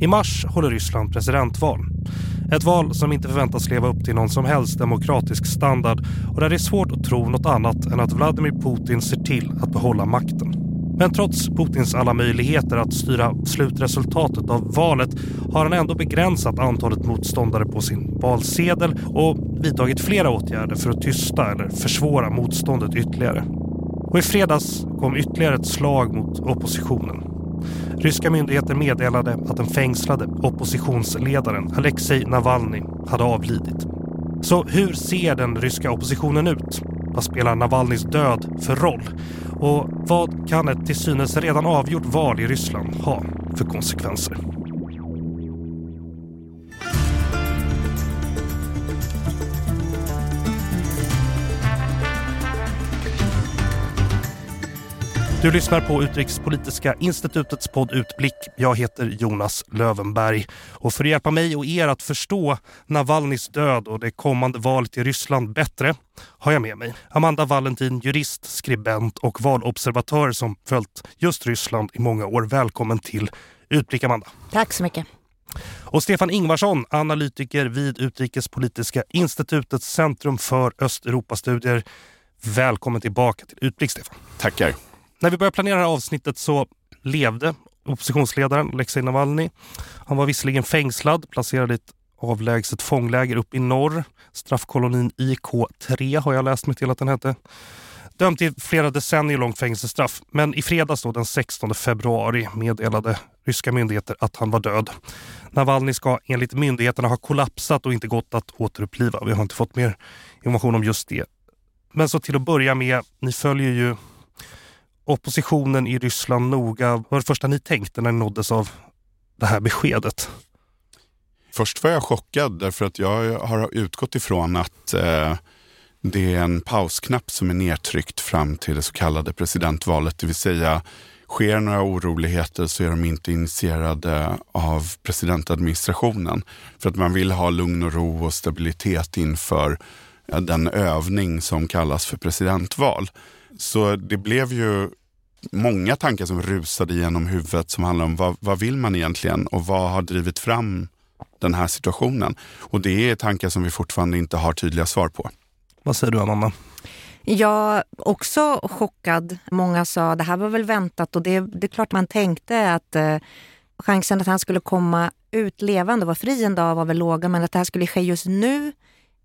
I mars håller Ryssland presidentval. Ett val som inte förväntas leva upp till någon som helst demokratisk standard och där det är svårt att tro något annat än att Vladimir Putin ser till att behålla makten. Men trots Putins alla möjligheter att styra slutresultatet av valet har han ändå begränsat antalet motståndare på sin valsedel och vidtagit flera åtgärder för att tysta eller försvåra motståndet ytterligare. Och i fredags kom ytterligare ett slag mot oppositionen. Ryska myndigheter meddelade att den fängslade oppositionsledaren Alexej Navalny hade avlidit. Så hur ser den ryska oppositionen ut? Vad spelar Navalnys död för roll? Och vad kan ett till synes redan avgjort val i Ryssland ha för konsekvenser? Du lyssnar på Utrikespolitiska institutets podd Utblick. Jag heter Jonas Lövenberg. Och för att hjälpa mig och er att förstå Navalnys död och det kommande valet i Ryssland bättre har jag med mig Amanda Valentin, jurist, skribent och valobservatör som följt just Ryssland i många år. Välkommen till Utblick Amanda. Tack så mycket. Och Stefan Ingvarsson, analytiker vid Utrikespolitiska institutets Centrum för Östeuropastudier. Välkommen tillbaka till Utblick Stefan. Tackar. När vi började planera det här avsnittet så levde oppositionsledaren Alexej Navalny. Han var visserligen fängslad, placerad i ett avlägset fångläger uppe i norr. Straffkolonin IK3 har jag läst mig till att den hette. Dömd till flera decennier långt fängelsestraff. Men i fredags då, den 16 februari meddelade ryska myndigheter att han var död. Navalny ska enligt myndigheterna ha kollapsat och inte gått att återuppliva. Vi har inte fått mer information om just det. Men så till att börja med, ni följer ju oppositionen i Ryssland noga. Vad var det första ni tänkte när ni nåddes av det här beskedet? Först var jag chockad därför att jag har utgått ifrån att eh, det är en pausknapp som är nedtryckt fram till det så kallade presidentvalet. Det vill säga, sker några oroligheter så är de inte initierade av presidentadministrationen. För att man vill ha lugn och ro och stabilitet inför eh, den övning som kallas för presidentval. Så det blev ju många tankar som rusade genom huvudet som handlar om vad, vad vill man egentligen och vad har drivit fram den här situationen? Och det är tankar som vi fortfarande inte har tydliga svar på. Vad säger du Amanda? Jag också chockad. Många sa det här var väl väntat och det, det är klart man tänkte att eh, chansen att han skulle komma ut levande och vara fri en dag var väl låga men att det här skulle ske just nu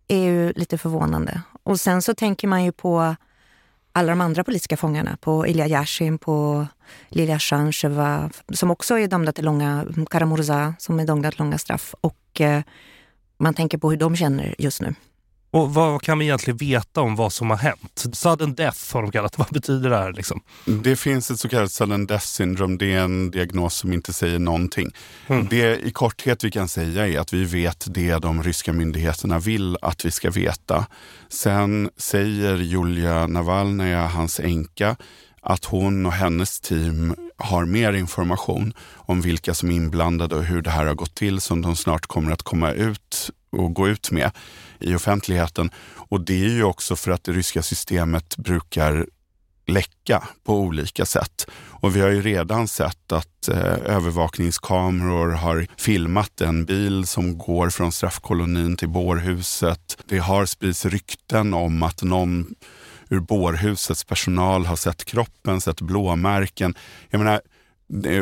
är ju lite förvånande. Och sen så tänker man ju på alla de andra politiska fångarna, på Ilja Yashin, på Lilja Shansheva, som också är dömda till långa, Karamurza, som är dömda till långa straff. Och eh, man tänker på hur de känner just nu. Och vad kan vi egentligen veta om vad som har hänt? Sudden death har de kallat Vad betyder det här? Liksom? Det finns ett så kallat sudden death syndrome. Det är en diagnos som inte säger någonting. Mm. Det i korthet vi kan säga är att vi vet det de ryska myndigheterna vill att vi ska veta. Sen säger Julia Navalnaja, hans änka, att hon och hennes team har mer information om vilka som är inblandade och hur det här har gått till som de snart kommer att komma ut att gå ut med i offentligheten. Och det är ju också för att det ryska systemet brukar läcka på olika sätt. Och vi har ju redan sett att eh, övervakningskameror har filmat en bil som går från straffkolonin till bårhuset. Det har spridits rykten om att någon ur bårhusets personal har sett kroppen, sett blåmärken. Jag menar,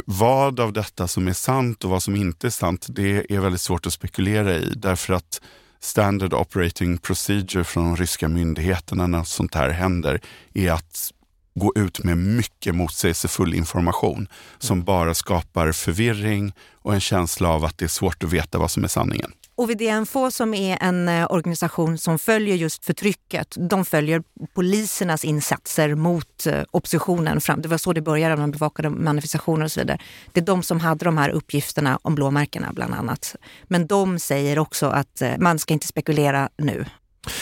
vad av detta som är sant och vad som inte är sant, det är väldigt svårt att spekulera i därför att standard operating procedure från de ryska myndigheterna när sånt här händer är att gå ut med mycket motsägelsefull information som bara skapar förvirring och en känsla av att det är svårt att veta vad som är sanningen. OVD-NFO som är en eh, organisation som följer just förtrycket, de följer polisernas insatser mot eh, oppositionen. Det var så det började, man bevakade manifestationer och så vidare. Det är de som hade de här uppgifterna om blåmärkena bland annat. Men de säger också att eh, man ska inte spekulera nu,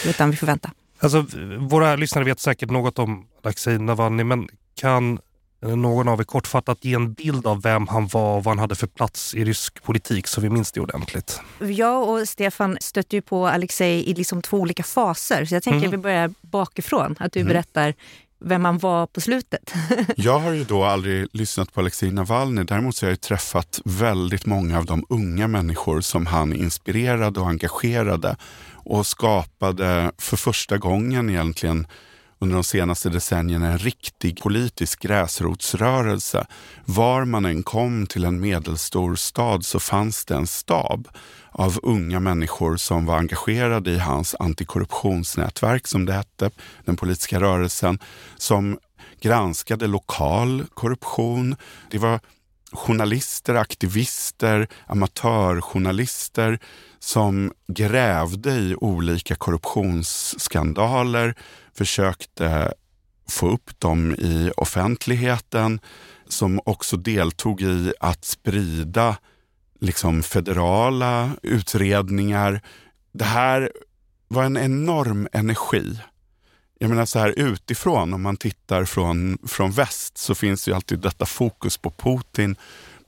utan vi får vänta. Alltså, våra lyssnare vet säkert något om Alexej Navalny, men kan någon av er kortfattat ge en bild av vem han var och vad han hade för plats i rysk politik så vi minns det ordentligt? Jag och Stefan stötte ju på Alexej i liksom två olika faser. Så jag tänker mm. att vi börjar bakifrån. Att du mm. berättar vem han var på slutet. jag har ju då aldrig lyssnat på Alexej Navalny. Däremot så har jag träffat väldigt många av de unga människor som han inspirerade och engagerade och skapade för första gången egentligen under de senaste decennierna en riktig politisk gräsrotsrörelse. Var man än kom till en medelstor stad så fanns det en stab av unga människor som var engagerade i hans antikorruptionsnätverk, som det hette, den politiska rörelsen, som granskade lokal korruption. Det var journalister, aktivister, amatörjournalister som grävde i olika korruptionsskandaler, försökte få upp dem i offentligheten, som också deltog i att sprida liksom federala utredningar. Det här var en enorm energi. Jag menar så här utifrån, om man tittar från, från väst så finns ju alltid detta fokus på Putin,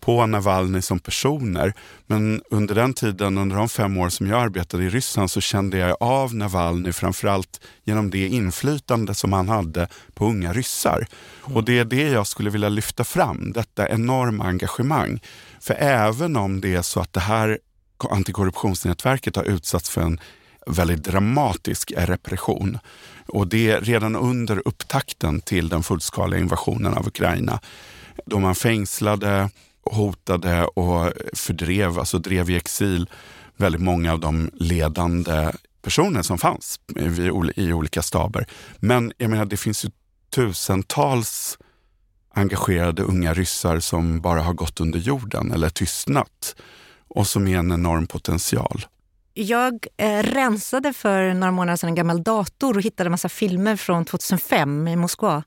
på Navalny som personer. Men under den tiden, under de fem år som jag arbetade i Ryssland så kände jag av Navalny framförallt genom det inflytande som han hade på unga ryssar. Och det är det jag skulle vilja lyfta fram, detta enorma engagemang. För även om det är så att det här antikorruptionsnätverket har utsatts för en väldigt dramatisk repression och det redan under upptakten till den fullskaliga invasionen av Ukraina då man fängslade, hotade och fördrev, alltså drev i exil väldigt många av de ledande personer som fanns i olika staber. Men jag menar, det finns ju tusentals engagerade unga ryssar som bara har gått under jorden eller tystnat och som är en enorm potential. Jag eh, rensade för några månader sedan en gammal dator och hittade en massa filmer från 2005 i Moskva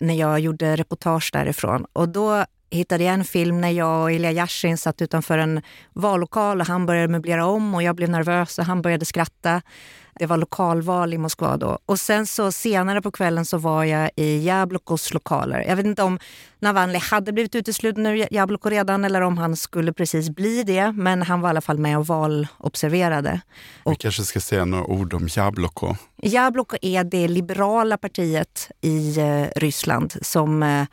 när jag gjorde reportage därifrån. Och då hittade jag en film när jag och Ilja Yashin satt utanför en vallokal och han började möblera om och jag blev nervös och han började skratta. Det var lokalval i Moskva då. Och sen så senare på kvällen så var jag i Jablokos lokaler. Jag vet inte om Navalny hade blivit utesluten ur Jabloko redan eller om han skulle precis bli det. Men han var i alla fall med och valobserverade. Vi kanske ska säga några ord om Jabloko. Jabloko är det liberala partiet i eh, Ryssland som eh,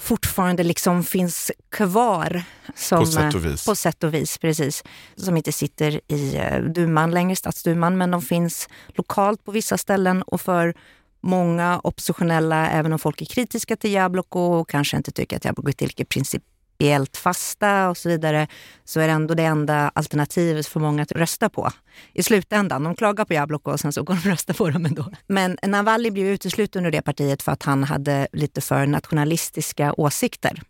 fortfarande liksom finns kvar. Som, på sätt och vis. På sätt och vis, precis. Som inte sitter i eh, duman längre, stadsduman, men de finns lokalt på vissa ställen och för många oppositionella, även om folk är kritiska till Jabloko och kanske inte tycker att Jabloko är tillräckligt princip principiellt fasta och så vidare, så är det ändå det enda alternativet för många att rösta på. I slutändan, de klagar på Jabloko och sen så går de och röstar på dem ändå. Men Navalny blev utesluten ur det partiet för att han hade lite för nationalistiska åsikter.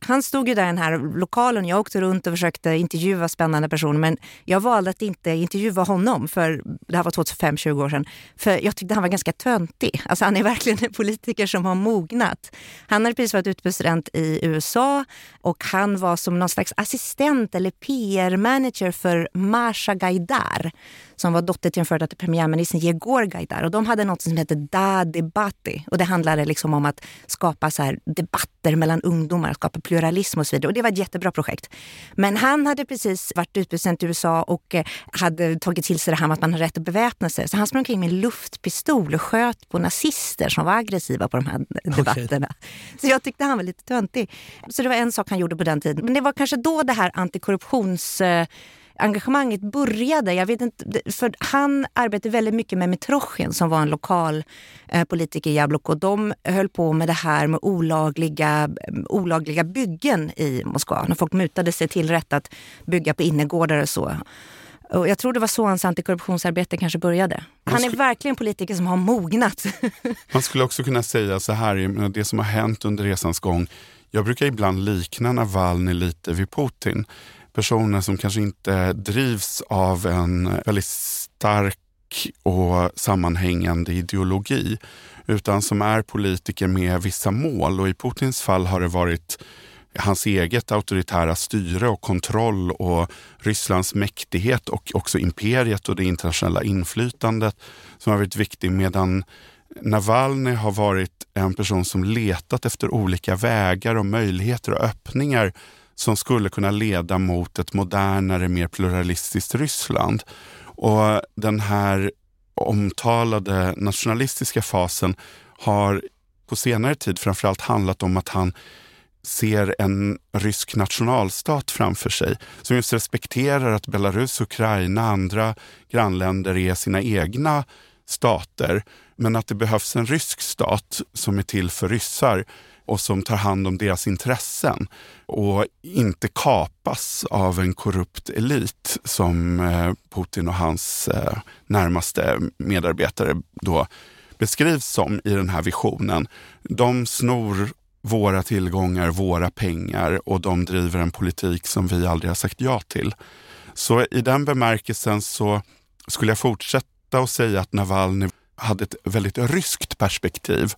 Han stod ju där i den här lokalen. Jag åkte runt och försökte intervjua spännande personer men jag valde att inte intervjua honom, för det här var 2005, 20 år sedan. För jag tyckte han var ganska töntig. Alltså han är verkligen en politiker som har mognat. Han hade precis varit utbytesstudent i USA och han var som någon slags assistent eller PR-manager för Masha Gaidar som var dotter till den före detta premiärministern Jegor Gaidar. Och de hade något som hette Da Debati. Och det handlade liksom om att skapa så debatter mellan ungdomar, skapa pluralism och så vidare. Och det var ett jättebra projekt. Men han hade precis varit utsänd till USA och eh, hade tagit till sig det här med att man har rätt att beväpna sig. Så han sprang omkring med en luftpistol och sköt på nazister som var aggressiva på de här debatterna. Okay. Så jag tyckte han var lite töntig. Så det var en sak han gjorde på den tiden. Men det var kanske då det här antikorruptions engagemanget började. Jag vet inte, för han arbetade väldigt mycket med Mitrochin som var en lokal eh, politiker i Jabloko. De höll på med det här med olagliga, olagliga byggen i Moskva. När folk mutade sig till rätt att bygga på innergårdar och så. Och jag tror det var så hans antikorruptionsarbete kanske började. Han är verkligen en politiker som har mognat. Man skulle också kunna säga så här, det som har hänt under resans gång. Jag brukar ibland likna Navalny lite vid Putin personer som kanske inte drivs av en väldigt stark och sammanhängande ideologi utan som är politiker med vissa mål. Och i Putins fall har det varit hans eget auktoritära styre och kontroll och Rysslands mäktighet och också imperiet och det internationella inflytandet som har varit viktig. medan Navalny har varit en person som letat efter olika vägar och möjligheter och öppningar som skulle kunna leda mot ett modernare, mer pluralistiskt Ryssland. Och den här omtalade nationalistiska fasen har på senare tid framförallt handlat om att han ser en rysk nationalstat framför sig som just respekterar att Belarus, Ukraina och andra grannländer är sina egna stater men att det behövs en rysk stat som är till för ryssar och som tar hand om deras intressen och inte kapas av en korrupt elit som eh, Putin och hans eh, närmaste medarbetare då beskrivs som i den här visionen. De snor våra tillgångar, våra pengar och de driver en politik som vi aldrig har sagt ja till. Så i den bemärkelsen så skulle jag fortsätta att säga att Navalny hade ett väldigt ryskt perspektiv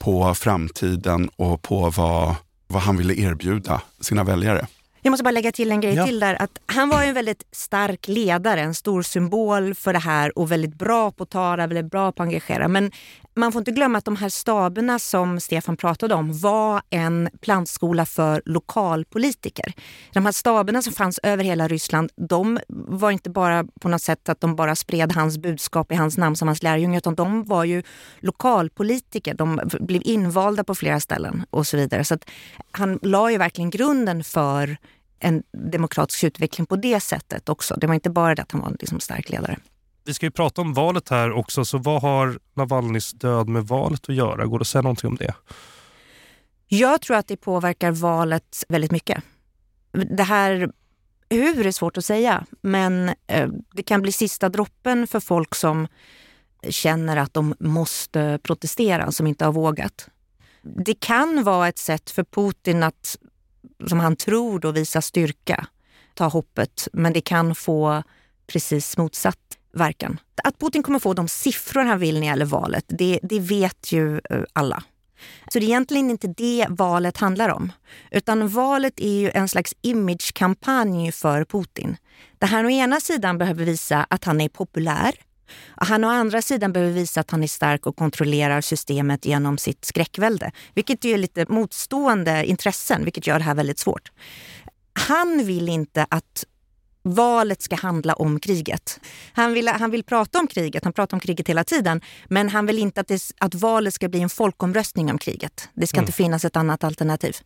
på framtiden och på vad, vad han ville erbjuda sina väljare. Jag måste bara lägga till en grej ja. till där. Att han var en väldigt stark ledare, en stor symbol för det här och väldigt bra på att tala, väldigt bra på att engagera. Men man får inte glömma att de här staberna som Stefan pratade om var en plantskola för lokalpolitiker. De här staberna som fanns över hela Ryssland, de var inte bara på något sätt att de bara spred hans budskap i hans namn som hans lärjunge, utan de var ju lokalpolitiker. De blev invalda på flera ställen och så vidare. Så han la ju verkligen grunden för en demokratisk utveckling på det sättet också. Det var inte bara det att han var en liksom stark ledare. Vi ska ju prata om valet här också, så vad har Navalnys död med valet att göra? Går det att säga någonting om det? Jag tror att det påverkar valet väldigt mycket. Det här hur är svårt att säga, men eh, det kan bli sista droppen för folk som känner att de måste protestera, som inte har vågat. Det kan vara ett sätt för Putin att, som han tror, då visa styrka, ta hoppet, men det kan få precis motsatt verkan. Att Putin kommer få de siffror han vill när det gäller valet, det, det vet ju eh, alla. Så det är egentligen inte det valet handlar om. Utan valet är ju en slags imagekampanj för Putin. Där han å ena sidan behöver visa att han är populär. Och han å andra sidan behöver visa att han är stark och kontrollerar systemet genom sitt skräckvälde. Vilket är lite motstående intressen, vilket gör det här väldigt svårt. Han vill inte att valet ska handla om kriget. Han vill, han vill prata om kriget, han pratar om kriget hela tiden, men han vill inte att, det, att valet ska bli en folkomröstning om kriget. Det ska mm. inte finnas ett annat alternativ.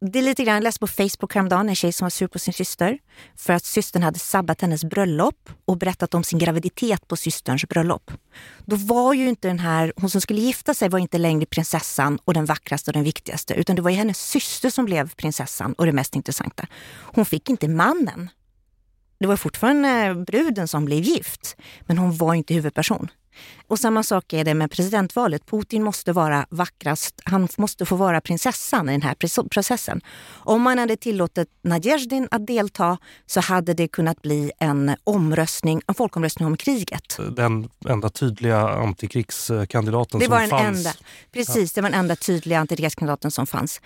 Det är lite grann, jag läste på Facebook häromdagen en tjej som var sur på sin syster för att systern hade sabbat hennes bröllop och berättat om sin graviditet på systerns bröllop. Då var ju inte den här, hon som skulle gifta sig var inte längre prinsessan och den vackraste och den viktigaste, utan det var ju hennes syster som blev prinsessan och det mest intressanta. Hon fick inte mannen det var fortfarande bruden som blev gift, men hon var inte huvudperson. Och samma sak är det med presidentvalet. Putin måste vara vackrast. Han måste få vara prinsessan i den här processen. Om man hade tillåtit Nadejdin att delta så hade det kunnat bli en omröstning, en folkomröstning om kriget. Den enda tydliga antikrigskandidaten det var som fanns. Enda, precis, det var den enda tydliga antikrigskandidaten som fanns.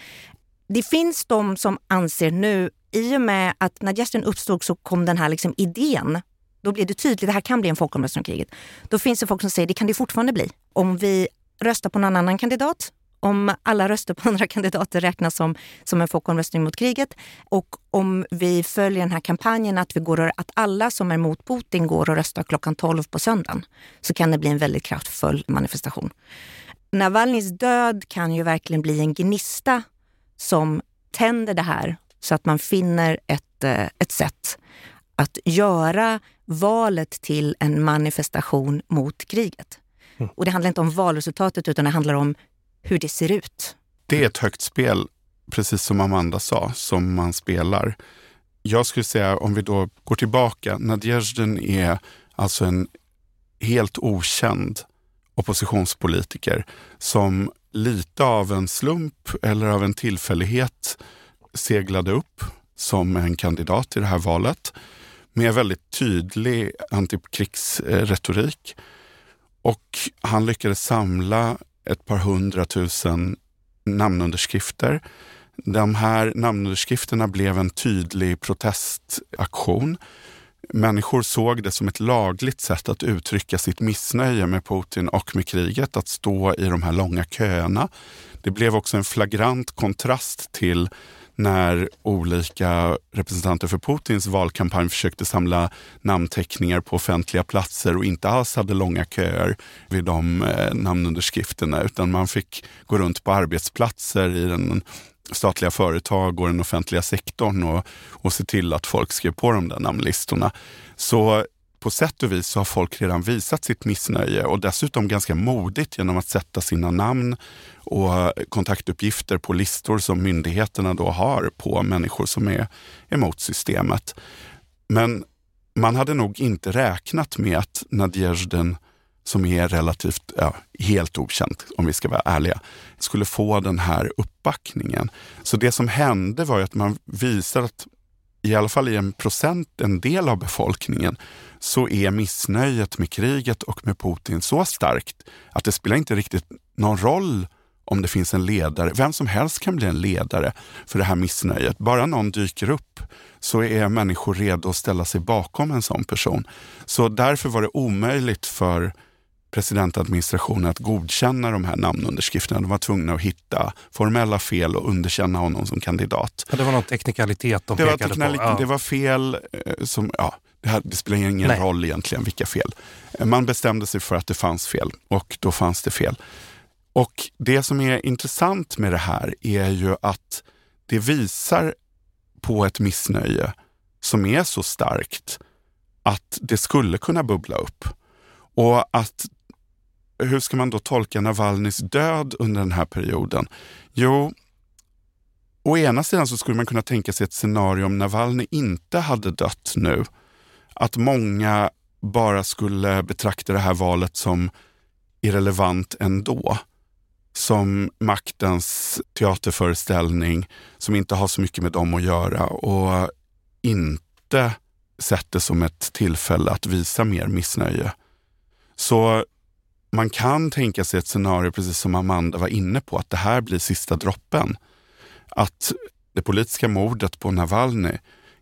Det finns de som anser nu i och med att när gästen uppstod så kom den här liksom idén. Då blev det tydligt, det här kan bli en folkomröstning om kriget. Då finns det folk som säger, det kan det fortfarande bli. Om vi röstar på någon annan kandidat, om alla röster på andra kandidater räknas som, som en folkomröstning mot kriget och om vi följer den här kampanjen att, vi går, att alla som är mot Putin går och röstar klockan 12 på söndagen så kan det bli en väldigt kraftfull manifestation. Navalnys död kan ju verkligen bli en gnista som tänder det här så att man finner ett, eh, ett sätt att göra valet till en manifestation mot kriget. Mm. Och det handlar inte om valresultatet utan det handlar om hur det ser ut. Det är ett högt spel, precis som Amanda sa, som man spelar. Jag skulle säga, om vi då går tillbaka, Nadjezdin är alltså en helt okänd oppositionspolitiker som lite av en slump eller av en tillfällighet seglade upp som en kandidat i det här valet med väldigt tydlig antikrigsretorik. Och han lyckades samla ett par hundratusen namnunderskrifter. De här namnunderskrifterna blev en tydlig protestaktion. Människor såg det som ett lagligt sätt att uttrycka sitt missnöje med Putin och med kriget, att stå i de här långa köerna. Det blev också en flagrant kontrast till när olika representanter för Putins valkampanj försökte samla namnteckningar på offentliga platser och inte alls hade långa köer vid de eh, namnunderskrifterna utan man fick gå runt på arbetsplatser i den statliga företag och den offentliga sektorn och, och se till att folk skrev på de där namnlistorna. Så på sätt och vis så har folk redan visat sitt missnöje och dessutom ganska modigt genom att sätta sina namn och kontaktuppgifter på listor som myndigheterna då har på människor som är emot systemet. Men man hade nog inte räknat med att Nadjezjden, som är relativt ja, helt okänt om vi ska vara ärliga, skulle få den här uppbackningen. Så det som hände var att man visade att i alla fall i en procent, en del av befolkningen, så är missnöjet med kriget och med Putin så starkt att det spelar inte riktigt någon roll om det finns en ledare. Vem som helst kan bli en ledare för det här missnöjet. Bara någon dyker upp så är människor redo att ställa sig bakom en sån person. Så därför var det omöjligt för presidentadministrationen att godkänna de här namnunderskrifterna. De var tvungna att hitta formella fel och underkänna honom som kandidat. Ja, det var någon teknikalitet de det pekade var teknik, på. Ja. Det var fel eh, som, ja, det, här, det spelar ingen Nej. roll egentligen vilka fel. Man bestämde sig för att det fanns fel och då fanns det fel. Och det som är intressant med det här är ju att det visar på ett missnöje som är så starkt att det skulle kunna bubbla upp. Och att hur ska man då tolka Navalnys död under den här perioden? Jo, å ena sidan så skulle man kunna tänka sig ett scenario om Navalny inte hade dött nu. Att många bara skulle betrakta det här valet som irrelevant ändå. Som maktens teaterföreställning som inte har så mycket med dem att göra och inte sett det som ett tillfälle att visa mer missnöje. Så man kan tänka sig ett scenario, precis som Amanda var inne på, att det här blir sista droppen. Att det politiska mordet på Navalny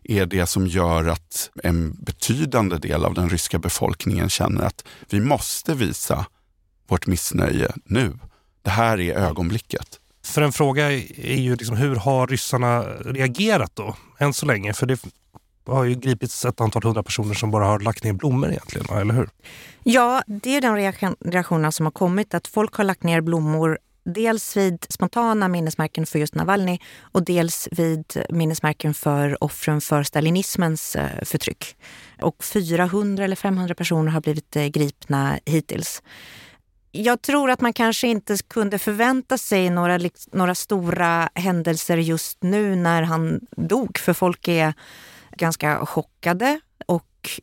är det som gör att en betydande del av den ryska befolkningen känner att vi måste visa vårt missnöje nu. Det här är ögonblicket. För en fråga är ju liksom, hur har ryssarna reagerat då, än så länge? För det har ju gripits ett antal hundra personer som bara har lagt ner blommor egentligen, eller hur? Ja, det är den reaktionen som har kommit. Att folk har lagt ner blommor dels vid spontana minnesmärken för just Navalny och dels vid minnesmärken för offren för stalinismens eh, förtryck. Och 400 eller 500 personer har blivit eh, gripna hittills. Jag tror att man kanske inte kunde förvänta sig några, några stora händelser just nu när han dog, för folk är ganska chockade och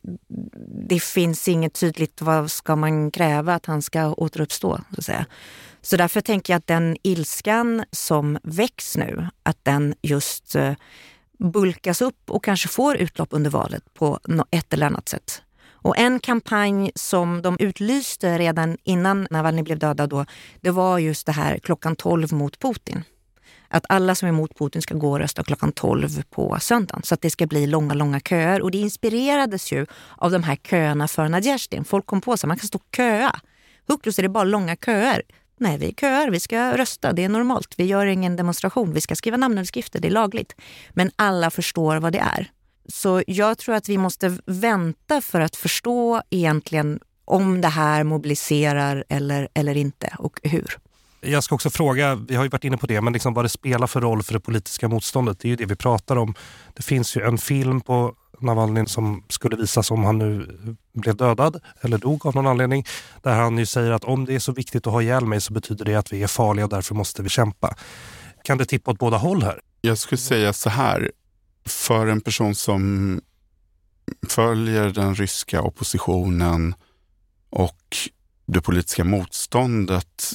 det finns inget tydligt vad ska man kräva att han ska återuppstå. Så, att säga. så därför tänker jag att den ilskan som väcks nu, att den just eh, bulkas upp och kanske får utlopp under valet på ett eller annat sätt. Och en kampanj som de utlyste redan innan Navalny blev dödad då, det var just det här klockan 12 mot Putin. Att alla som är emot Putin ska gå och rösta klockan 12 på söndagen. Så att det ska bli långa, långa köer. Och det inspirerades ju av de här köerna för Nadjezjdin. Folk kom på sig man kan stå och köa. Huklus är det bara långa köer. Nej, vi köar, vi ska rösta, det är normalt. Vi gör ingen demonstration, vi ska skriva namnunderskrifter, det är lagligt. Men alla förstår vad det är. Så jag tror att vi måste vänta för att förstå egentligen om det här mobiliserar eller, eller inte och hur. Jag ska också fråga, vi har ju varit inne på det, men liksom vad det spelar för roll för det politiska motståndet. Det är ju det vi pratar om. Det finns ju en film på Navalny som skulle visas om han nu blev dödad eller dog av någon anledning. Där han ju säger att om det är så viktigt att ha ihjäl mig så betyder det att vi är farliga och därför måste vi kämpa. Kan det tippa åt båda håll här? Jag skulle säga så här, för en person som följer den ryska oppositionen och det politiska motståndet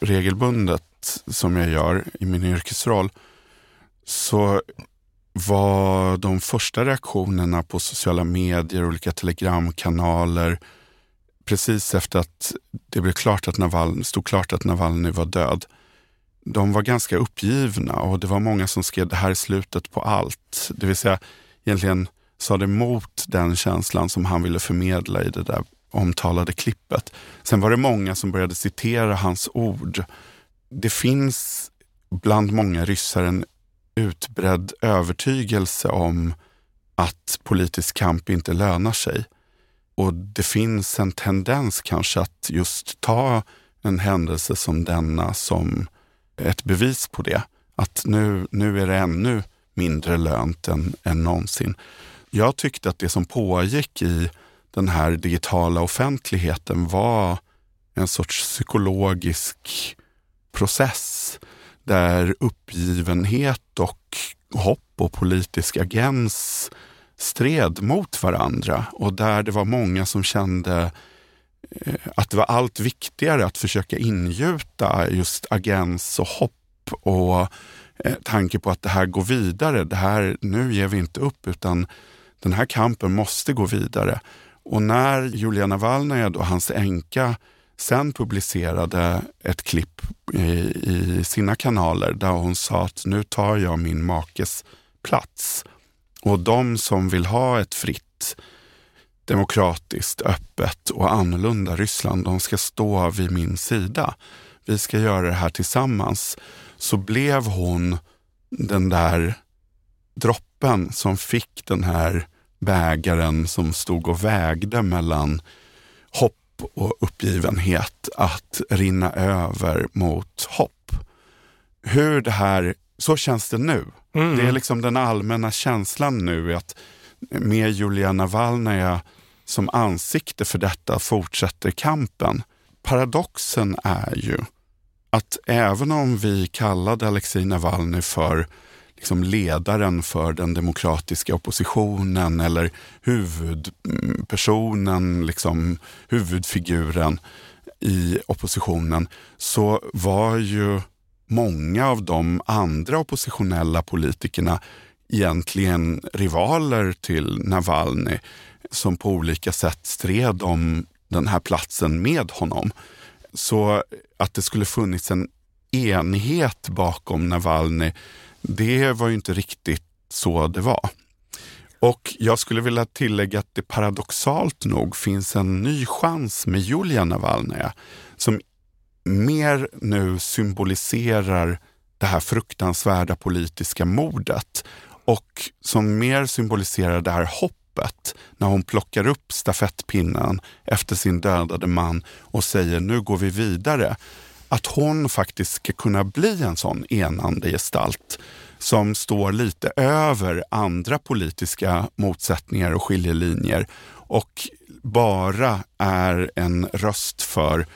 regelbundet som jag gör i min yrkesroll så var de första reaktionerna på sociala medier, olika telegramkanaler precis efter att det blev klart att Naval, stod klart att Navalny var död. De var ganska uppgivna och det var många som skrev det här är slutet på allt. Det vill säga egentligen sa det emot den känslan som han ville förmedla i det där omtalade klippet. Sen var det många som började citera hans ord. Det finns bland många ryssar en utbredd övertygelse om att politisk kamp inte lönar sig. Och det finns en tendens kanske att just ta en händelse som denna som ett bevis på det. Att nu, nu är det ännu mindre lönt än, än någonsin. Jag tyckte att det som pågick i den här digitala offentligheten var en sorts psykologisk process där uppgivenhet och hopp och politisk agens stred mot varandra och där det var många som kände eh, att det var allt viktigare att försöka ingjuta just agens och hopp och eh, tanke på att det här går vidare. Det här, nu ger vi inte upp utan den här kampen måste gå vidare. Och när Julia Navalnaja, och hans änka, sen publicerade ett klipp i, i, sina kanaler där hon sa att nu tar jag min makes plats. Och de som vill ha ett fritt, demokratiskt, öppet och annorlunda Ryssland, de ska stå vid min sida. Vi ska göra det här tillsammans. Så blev hon den där droppen som fick den här bägaren som stod och vägde mellan hopp och uppgivenhet att rinna över mot hopp. Hur det här, så känns det nu. Mm. Det är liksom den allmänna känslan nu att med Julia Navalnaja som ansikte för detta fortsätter kampen. Paradoxen är ju att även om vi kallade Alexej Navalny för liksom ledaren för den demokratiska oppositionen eller huvudpersonen, liksom, huvudfiguren i oppositionen, så var ju många av de andra oppositionella politikerna egentligen rivaler till Navalny som på olika sätt stred om den här platsen med honom. Så att det skulle funnits en enighet bakom Navalny det var ju inte riktigt så det var. Och jag skulle vilja tillägga att det paradoxalt nog finns en ny chans med Julia Navalnaja som mer nu symboliserar det här fruktansvärda politiska mordet och som mer symboliserar det här hoppet när hon plockar upp stafettpinnen efter sin dödade man och säger nu går vi vidare att hon faktiskt ska kunna bli en sån enande gestalt som står lite över andra politiska motsättningar och skiljelinjer och bara är en röst för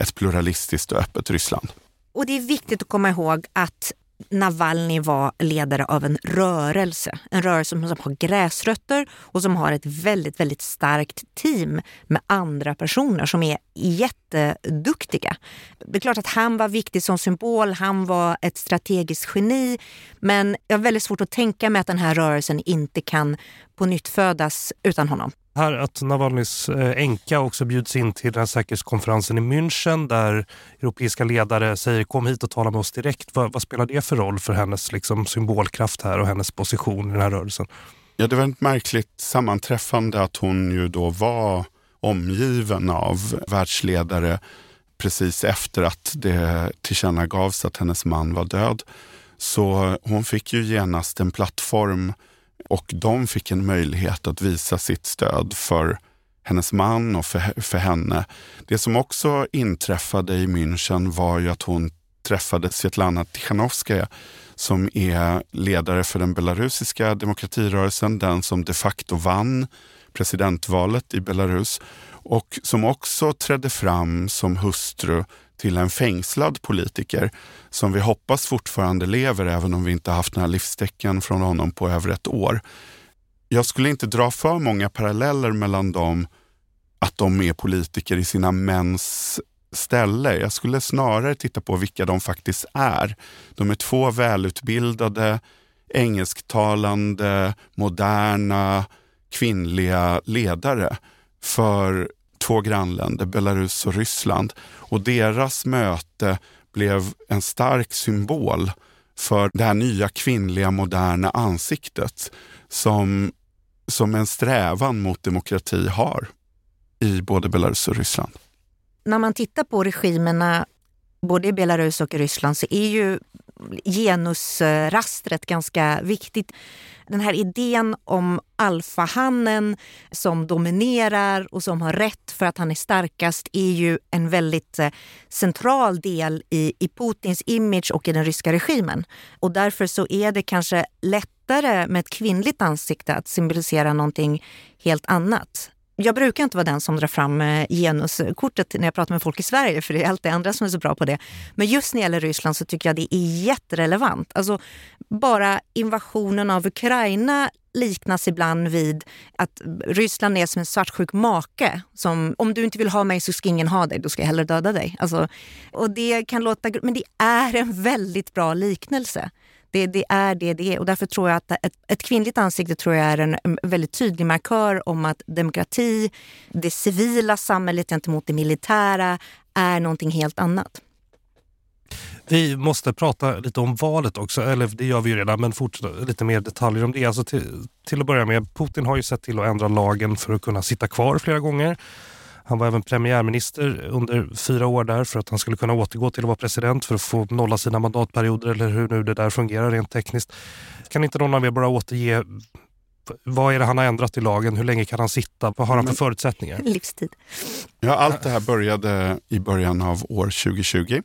ett pluralistiskt och öppet Ryssland. Och det är viktigt att komma ihåg att Navalny var ledare av en rörelse. En rörelse som har gräsrötter och som har ett väldigt, väldigt starkt team med andra personer som är jätteduktiga. Det är klart att han var viktig som symbol, han var ett strategiskt geni. Men jag har väldigt svårt att tänka mig att den här rörelsen inte kan på nytt födas utan honom här att Navalnys eh, änka också bjuds in till den här säkerhetskonferensen i München där europeiska ledare säger kom hit och tala med oss direkt. Vad, vad spelar det för roll för hennes liksom, symbolkraft här och hennes position i den här rörelsen? Ja, det var ett märkligt sammanträffande att hon ju då var omgiven av världsledare precis efter att det tillkännagavs att hennes man var död. Så hon fick ju genast en plattform och de fick en möjlighet att visa sitt stöd för hennes man och för, för henne. Det som också inträffade i München var ju att hon träffade Svetlana Tichanovskaja som är ledare för den belarusiska demokratirörelsen, den som de facto vann presidentvalet i Belarus och som också trädde fram som hustru till en fängslad politiker som vi hoppas fortfarande lever även om vi inte haft några livstecken från honom på över ett år. Jag skulle inte dra för många paralleller mellan dem, att de är politiker i sina mäns ställe. Jag skulle snarare titta på vilka de faktiskt är. De är två välutbildade, engelsktalande, moderna, kvinnliga ledare för två grannländer, Belarus och Ryssland. Och deras möte blev en stark symbol för det här nya kvinnliga moderna ansiktet som, som en strävan mot demokrati har i både Belarus och Ryssland. När man tittar på regimerna både i Belarus och i Ryssland så är ju genusrastret ganska viktigt. Den här idén om alfahannen som dominerar och som har rätt för att han är starkast är ju en väldigt eh, central del i, i Putins image och i den ryska regimen. Och därför så är det kanske lättare med ett kvinnligt ansikte att symbolisera någonting helt annat jag brukar inte vara den som drar fram eh, genuskortet när jag pratar med folk i Sverige, för det är alltid andra som är så bra på det. Men just när det gäller Ryssland så tycker jag det är jätterelevant. Alltså, bara invasionen av Ukraina liknas ibland vid att Ryssland är som en svartsjuk make. Som, om du inte vill ha mig så ska ingen ha dig, då ska jag hellre döda dig. Alltså, och det kan låta, men det är en väldigt bra liknelse. Det, det, är det det är och därför tror jag att ett, ett, kvinnligt ansikte tror jag är en, en väldigt tydlig markör om att demokrati, det civila samhället gentemot det militära är någonting helt annat. Vi måste prata lite om valet också, eller det gör vi ju redan, men fortsätta lite mer detaljer om det. Alltså till, till att börja med, Putin har ju sett till att ändra lagen för att kunna sitta kvar flera gånger. Han var även premiärminister under fyra år där för att han skulle kunna återgå till att vara president för att få nolla sina mandatperioder eller hur nu det där fungerar rent tekniskt. Kan inte någon av er bara återge vad är det han har ändrat i lagen? Hur länge kan han sitta? Vad har han för förutsättningar? Livstid. Ja, allt det här började i början av år 2020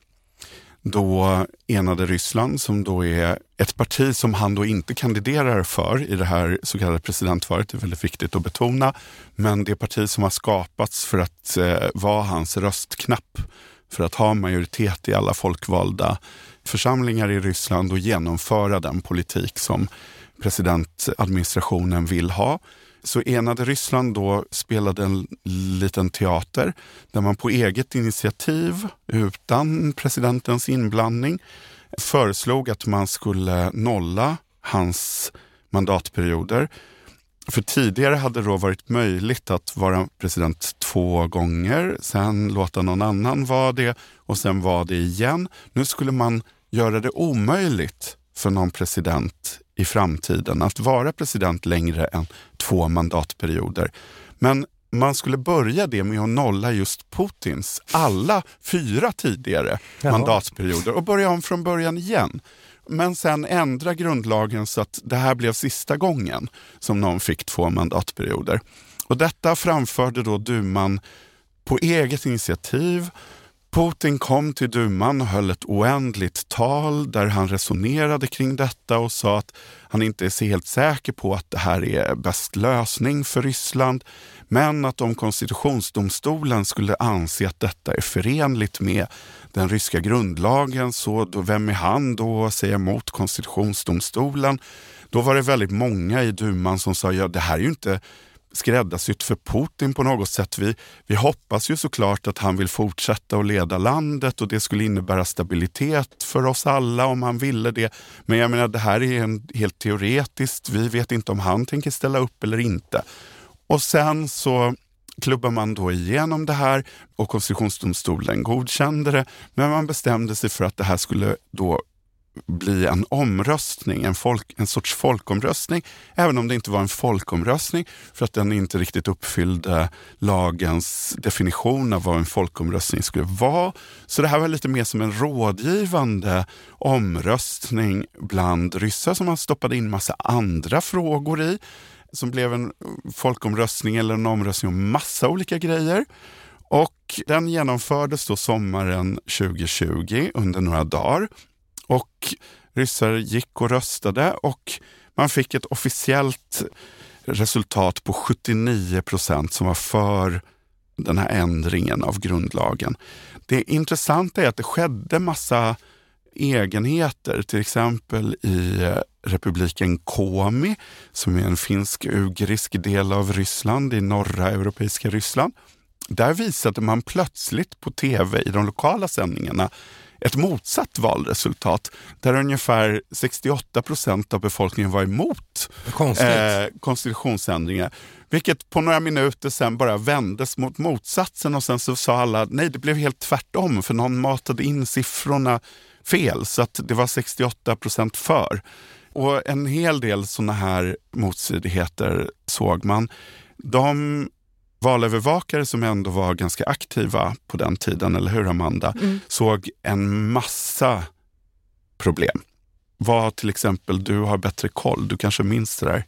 då enade Ryssland, som då är ett parti som han då inte kandiderar för i det här så kallade presidentvalet, det är väldigt viktigt att betona, men det parti som har skapats för att eh, vara hans röstknapp, för att ha majoritet i alla folkvalda församlingar i Ryssland och genomföra den politik som presidentadministrationen vill ha så enade Ryssland då spelade en liten teater där man på eget initiativ, utan presidentens inblandning, föreslog att man skulle nolla hans mandatperioder. För tidigare hade det då varit möjligt att vara president två gånger, sen låta någon annan vara det och sen vara det igen. Nu skulle man göra det omöjligt för någon president i framtiden att vara president längre än två mandatperioder. Men man skulle börja det med att nolla just Putins alla fyra tidigare Jaha. mandatperioder och börja om från början igen. Men sen ändra grundlagen så att det här blev sista gången som någon fick två mandatperioder. Och detta framförde då duman på eget initiativ Putin kom till duman och höll ett oändligt tal där han resonerade kring detta och sa att han inte är helt säker på att det här är bäst lösning för Ryssland, men att om konstitutionsdomstolen skulle anse att detta är förenligt med den ryska grundlagen, så då, vem är han då att säga emot konstitutionsdomstolen? Då var det väldigt många i duman som sa, ja det här är ju inte skräddarsytt för Putin på något sätt. Vi, vi hoppas ju såklart att han vill fortsätta att leda landet och det skulle innebära stabilitet för oss alla om han ville det. Men jag menar, det här är en, helt teoretiskt. Vi vet inte om han tänker ställa upp eller inte. Och sen så klubbar man då igenom det här och konstitutionsdomstolen godkände det. Men man bestämde sig för att det här skulle då bli en omröstning, en, folk, en sorts folkomröstning, även om det inte var en folkomröstning för att den inte riktigt uppfyllde lagens definition av vad en folkomröstning skulle vara. Så det här var lite mer som en rådgivande omröstning bland ryssar som man stoppade in massa andra frågor i, som blev en folkomröstning eller en omröstning om massa olika grejer. Och den genomfördes då sommaren 2020 under några dagar. Och ryssar gick och röstade och man fick ett officiellt resultat på 79 procent som var för den här ändringen av grundlagen. Det intressanta är att det skedde massa egenheter, till exempel i eh, republiken Komi som är en finsk-ugrisk del av Ryssland i norra europeiska Ryssland. Där visade man plötsligt på tv i de lokala sändningarna ett motsatt valresultat där ungefär 68 procent av befolkningen var emot eh, konstitutionsändringar. Vilket på några minuter sen bara vändes mot motsatsen och sen så sa alla nej, det blev helt tvärtom för någon matade in siffrorna fel så att det var 68 procent för. Och en hel del sådana här motstridigheter såg man. De valövervakare som ändå var ganska aktiva på den tiden, eller hur Amanda, mm. såg en massa problem. Vad till exempel du har bättre koll? Du kanske minns det där?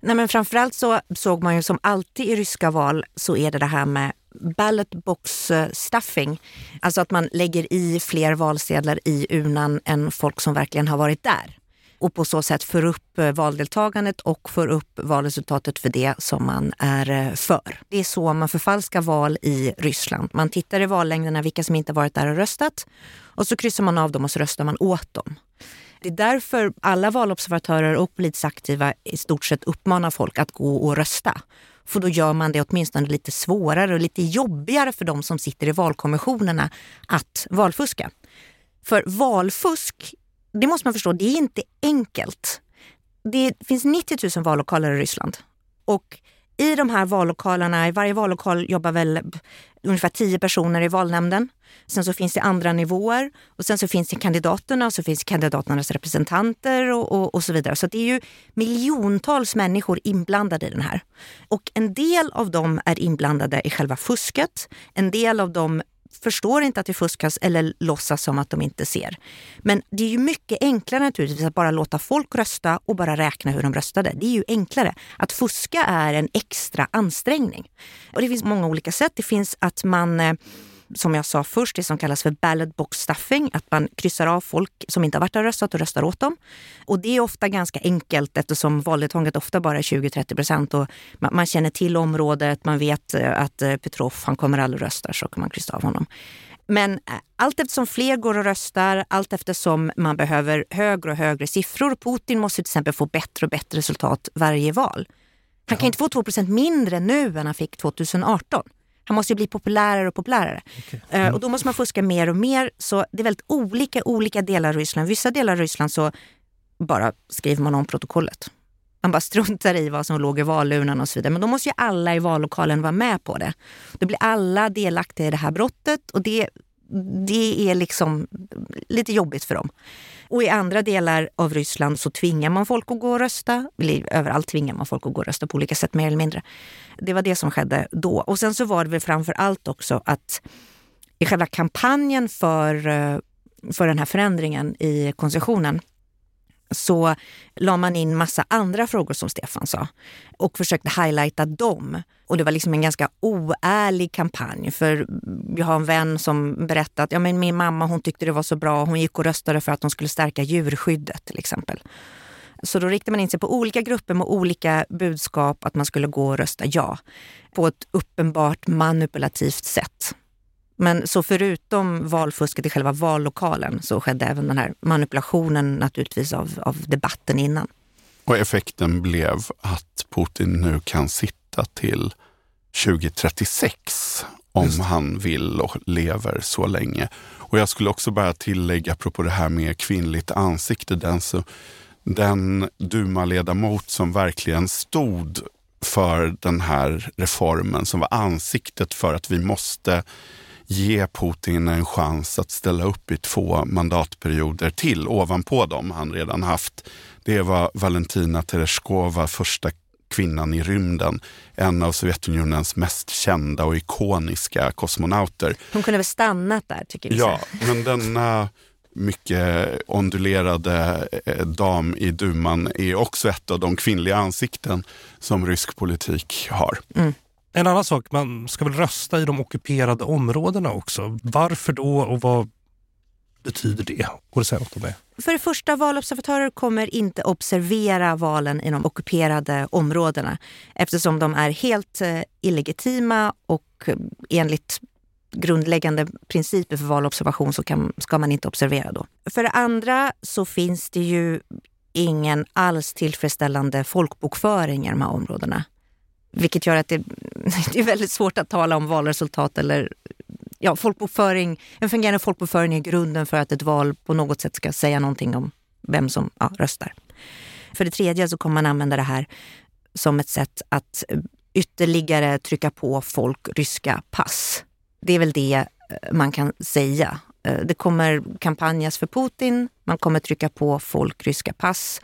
Nej, men framförallt så såg man ju som alltid i ryska val så är det det här med ballot box stuffing. Alltså att man lägger i fler valsedlar i urnan än folk som verkligen har varit där. Och på så sätt för upp eh, valdeltagandet och för upp valresultatet för det som man är eh, för. Det är så man förfalskar val i Ryssland. Man tittar i vallängderna vilka som inte varit där och röstat och så kryssar man av dem och så röstar man åt dem. Det är därför alla valobservatörer och politiskt aktiva i stort sett uppmanar folk att gå och rösta. För då gör man det åtminstone lite svårare och lite jobbigare för de som sitter i valkommissionerna att valfuska. För valfusk, det måste man förstå, det är inte enkelt. Det finns 90 000 vallokaler i Ryssland. Och i de här vallokalerna, i varje vallokal jobbar väl ungefär tio personer i valnämnden. Sen så finns det andra nivåer och sen så finns det kandidaterna och så finns kandidaternas representanter och, och, och, så vidare. Så det är ju miljontals människor inblandade i den här. Och en del av dem är inblandade i själva fusket. En del av dem förstår inte att det fuskas eller låtsas som att de inte ser. Men det är ju mycket enklare naturligtvis att bara låta folk rösta och bara räkna hur de röstade. Det är ju enklare. Att fuska är en extra ansträngning. Och det finns många olika sätt. Det finns att man eh, som jag sa först, det som kallas för ballot box stuffing, att man kryssar av folk som inte har varit där och röstat och röstar åt dem. Och det är ofta ganska enkelt eftersom valdeltagandet ofta bara är 20-30 procent och man, känner till området, man vet eh, att eh, Petrov, han kommer aldrig rösta så kan man kryssa av honom. Men eh, allt eftersom fler går och röstar, allt eftersom man behöver högre och högre siffror. Putin måste till exempel få bättre och bättre resultat varje val. Han kan inte få 2% mindre nu än han fick 2018. Han måste ju bli populärare och populärare. Okay. Eh, mm. och då måste man fuska mer och mer. Så det är väldigt olika olika delar av Ryssland. Vissa delar av Ryssland så bara skriver man om protokollet. Man bara struntar i vad som låg i valurnan och så vidare. Men då måste ju alla i vallokalen vara med på det. Då blir alla delaktiga i det här brottet och det, det är liksom lite jobbigt för dem. Och i andra delar av Ryssland så tvingar man folk att gå och rösta. Överallt tvingar man folk att gå och rösta på olika sätt mer eller mindre. Det var det som skedde då. Och sen så var det väl framför allt också att i själva kampanjen för, eh, för den här förändringen i koncessionen så la man in massa andra frågor som Stefan sa och försökte highlighta dem. Och det var liksom en ganska oärlig kampanj. För jag har en vän som berättade att ja, men min mamma hon tyckte det var så bra. Hon gick och röstade för att de skulle stärka djurskyddet till exempel. Så då riktade man in sig på olika grupper med olika budskap att man skulle gå och rösta ja. På ett uppenbart manipulativt sätt. Men så förutom valfusket i själva vallokalen så skedde även den här manipulationen naturligtvis av, av debatten innan. Och effekten blev att Putin nu kan sitta till 2036 om han vill och lever så länge. Och jag skulle också bara tillägga, apropå det här med kvinnligt ansikte, den, så, den Duma-ledamot som verkligen stod för den här reformen, som var ansiktet för att vi måste ge Putin en chans att ställa upp i två mandatperioder till ovanpå dem han redan haft. Det var Valentina Tereshkova, första kvinnan i rymden. En av Sovjetunionens mest kända och ikoniska kosmonauter. Hon kunde väl stannat där tycker vi. Ja, men denna mycket ondulerade eh, dam i duman är också ett av de kvinnliga ansikten som rysk politik har. Mm. En annan sak, man ska väl rösta i de ockuperade områdena också. Varför då och vad betyder det? Går det säga något om det? För det första, valobservatörer kommer inte observera valen i de ockuperade områdena eftersom de är helt eh, illegitima och eh, enligt grundläggande principer för valobservation så kan, ska man inte observera då. För det andra så finns det ju ingen alls tillfredsställande folkbokföring i de här områdena. Vilket gör att det, det, är väldigt svårt att tala om valresultat eller ja, folkbokföring. En fungerande folkbokföring är grunden för att ett val på något sätt ska säga någonting om vem som ja, röstar. För det tredje så kommer man använda det här som ett sätt att ytterligare trycka på folk ryska pass. Det är väl det eh, man kan säga. Eh, det kommer kampanjas för Putin, man kommer trycka på folk ryska pass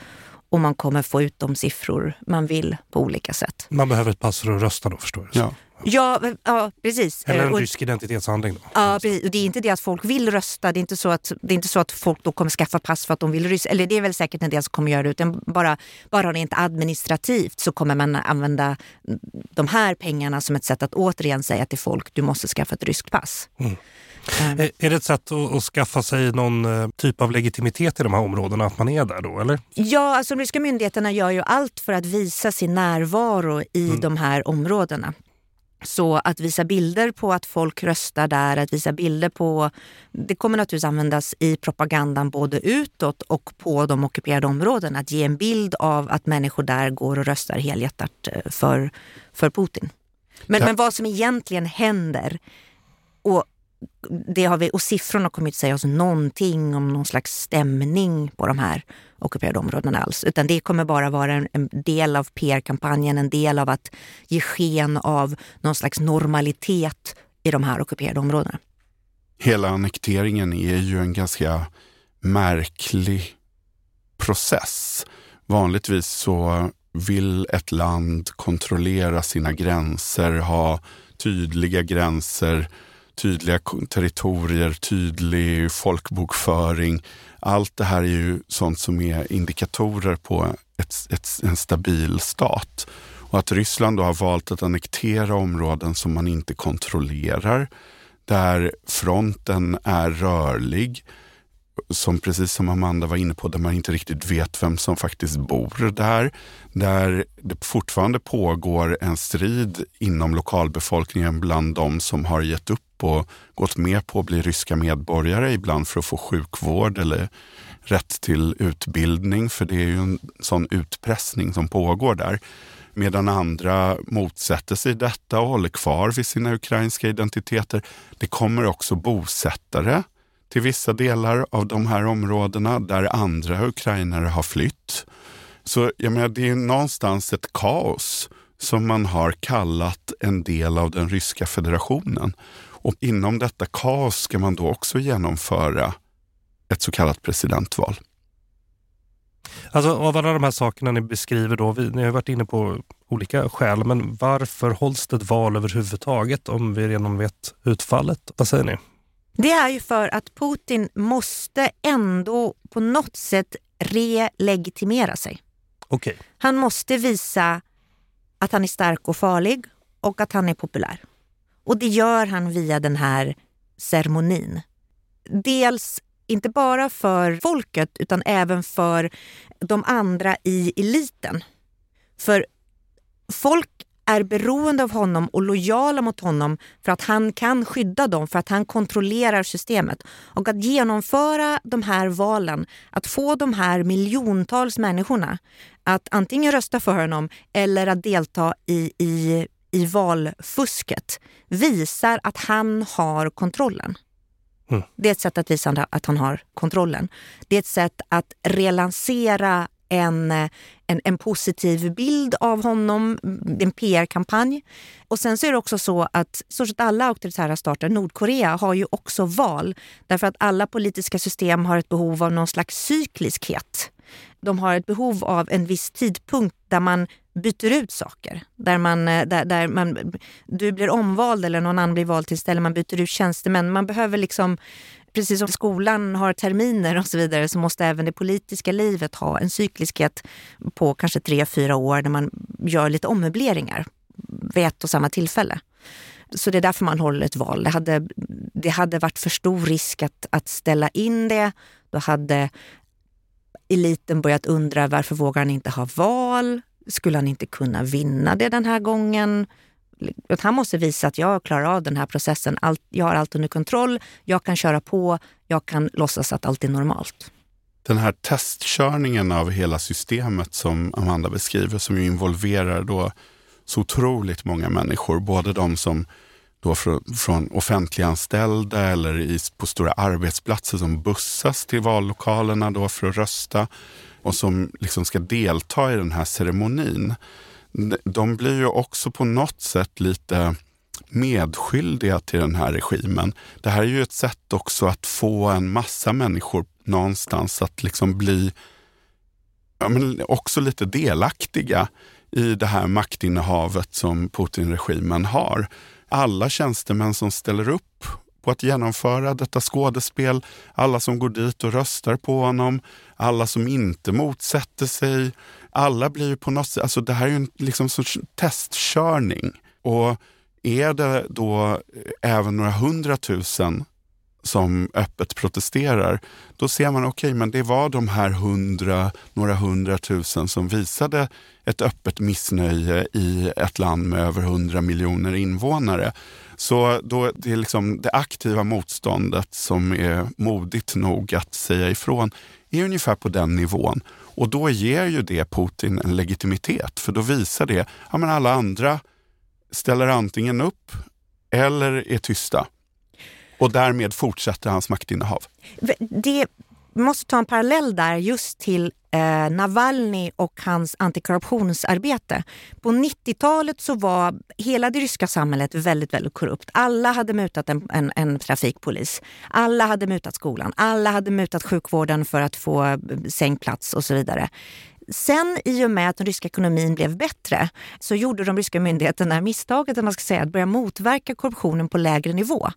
och man kommer få ut de siffror man vill på olika sätt. Man behöver ett pass för att rösta då förstår jag. Ja. Ja, ja precis. Eller en och, rysk identitetshandling. Då. Ja, precis. Och det är inte det att folk vill rösta. Det är inte så att, det är inte så att folk då kommer skaffa pass för att de vill rösta. Eller det är väl säkert en del som kommer göra det. Utan bara, bara rent administrativt så kommer man använda de här pengarna som ett sätt att återigen säga till folk du måste skaffa ett ryskt pass. Mm. Mm. Är det ett sätt att, skaffa sig någon eh, typ av legitimitet i de här områdena, att man är där då, eller? Ja, alltså de ryska myndigheterna gör ju allt för att visa sin närvaro i mm. de här områdena. Så att visa bilder på att folk röstar där, att visa bilder på... Det kommer naturligtvis användas i propagandan både utåt och på de ockuperade områdena. Att ge en bild av att människor där går och röstar helhjärtat eh, för, för Putin. Men, ja. men vad som egentligen händer och det har vi, och siffrorna kommer inte säga oss någonting om någon slags stämning på de här ockuperade områdena alls. Utan det kommer bara vara en, en del av PR-kampanjen, en del av att ge sken av någon slags normalitet i de här ockuperade områdena. Hela annekteringen är ju en ganska märklig process. Vanligtvis så vill ett land kontrollera sina gränser, ha tydliga gränser tydliga territorier, tydlig folkbokföring. Allt det här är ju sånt som är indikatorer på ett, ett, en stabil stat. Och att Ryssland då har valt att annektera områden som man inte kontrollerar, där fronten är rörlig, som precis som Amanda var inne på, där man inte riktigt vet vem som faktiskt bor där. Där det fortfarande pågår en strid inom lokalbefolkningen bland de som har gett upp och gått med på att bli ryska medborgare, ibland för att få sjukvård eller rätt till utbildning, för det är ju en sån utpressning som pågår där. Medan andra motsätter sig detta och håller kvar vid sina ukrainska identiteter. Det kommer också bosättare till vissa delar av de här områdena där andra ukrainare har flytt. Så jag menar, det är någonstans ett kaos som man har kallat en del av den ryska federationen. Och inom detta kaos ska man då också genomföra ett så kallat presidentval. Alltså av alla de här sakerna ni beskriver då, vi, ni har varit inne på olika skäl, men varför hålls det ett val överhuvudtaget om vi redan vet utfallet? Vad säger ni? Det är ju för att Putin måste ändå på något sätt relegitimera sig. Okay. Han måste visa att han är stark och farlig och att han är populär. Och det gör han via den här ceremonin. Dels inte bara för folket utan även för de andra i eliten. För folk är beroende av honom och lojala mot honom för att han kan skydda dem, för att han kontrollerar systemet. Och att genomföra de här valen, att få de här miljontals människorna att antingen rösta för honom eller att delta i, i, i valfusket visar att han har kontrollen. Mm. Det är ett sätt att visa att han har kontrollen. Det är ett sätt att relansera en, en, en positiv bild av honom, en PR-kampanj. Och sen så är det också så att stort sett alla auktoritära stater, Nordkorea, har ju också val. Därför att alla politiska system har ett behov av någon slags cykliskhet. De har ett behov av en viss tidpunkt där man byter ut saker. Där man, eh, där, där man, du blir omvald eller någon annan blir vald till ställe, man byter ut tjänstemän. Man behöver liksom precis som skolan har terminer och så vidare så måste även det politiska livet ha en cykliskhet på kanske tre, fyra år när man gör lite ommöbleringar vid ett och samma tillfälle. Så det är därför man håller ett val. Det hade, det hade varit för stor risk att, att ställa in det. Då hade eliten börjat undra varför vågar han inte ha val? Skulle han inte kunna vinna det den här gången? att han måste visa att jag klarar av den här processen. Allt, jag har allt under kontroll, jag kan köra på, jag kan låtsas att allt är normalt. Den här testkörningen av hela systemet som Amanda beskriver, som ju involverar då så otroligt många människor, både de som då från, från offentliganställda eller i, på stora arbetsplatser som bussas till vallokalerna då för att rösta och som liksom ska delta i den här ceremonin de blir ju också på något sätt lite medskyldiga till den här regimen. Det här är ju ett sätt också att få en massa människor någonstans att liksom bli ja, men också lite delaktiga i det här maktinnehavet som Putin-regimen har. Alla tjänstemän som ställer upp på att genomföra detta skådespel, alla som går dit och röstar på honom, alla som inte motsätter sig. Alla blir på något sätt, alltså det här är ju en liksom sorts testkörning. Och är det då eh, även några hundratusen som öppet protesterar, då ser man okej, okay, men det var de här hundra, några hundratusen som visade ett öppet missnöje i ett land med över hundra miljoner invånare. Så då det är liksom det aktiva motståndet som är modigt nog att säga ifrån är ungefär på den nivån. Och då ger ju det Putin en legitimitet, för då visar det att ja, alla andra ställer antingen upp eller är tysta. Och därmed fortsätter hans maktinnehav. Det måste ta en parallell där just till eh, Navalny och hans antikorruptionsarbete. På 90-talet så var hela det ryska samhället väldigt, väldigt korrupt. Alla hade mutat en, en, en, trafikpolis. Alla hade mutat skolan. Alla hade mutat sjukvården för att få eh, sängplats och så vidare. Sen i och med att den ryska ekonomin blev bättre så gjorde de ryska myndigheterna misstaget att man ska säga, att börja motverka korruptionen på lägre nivå.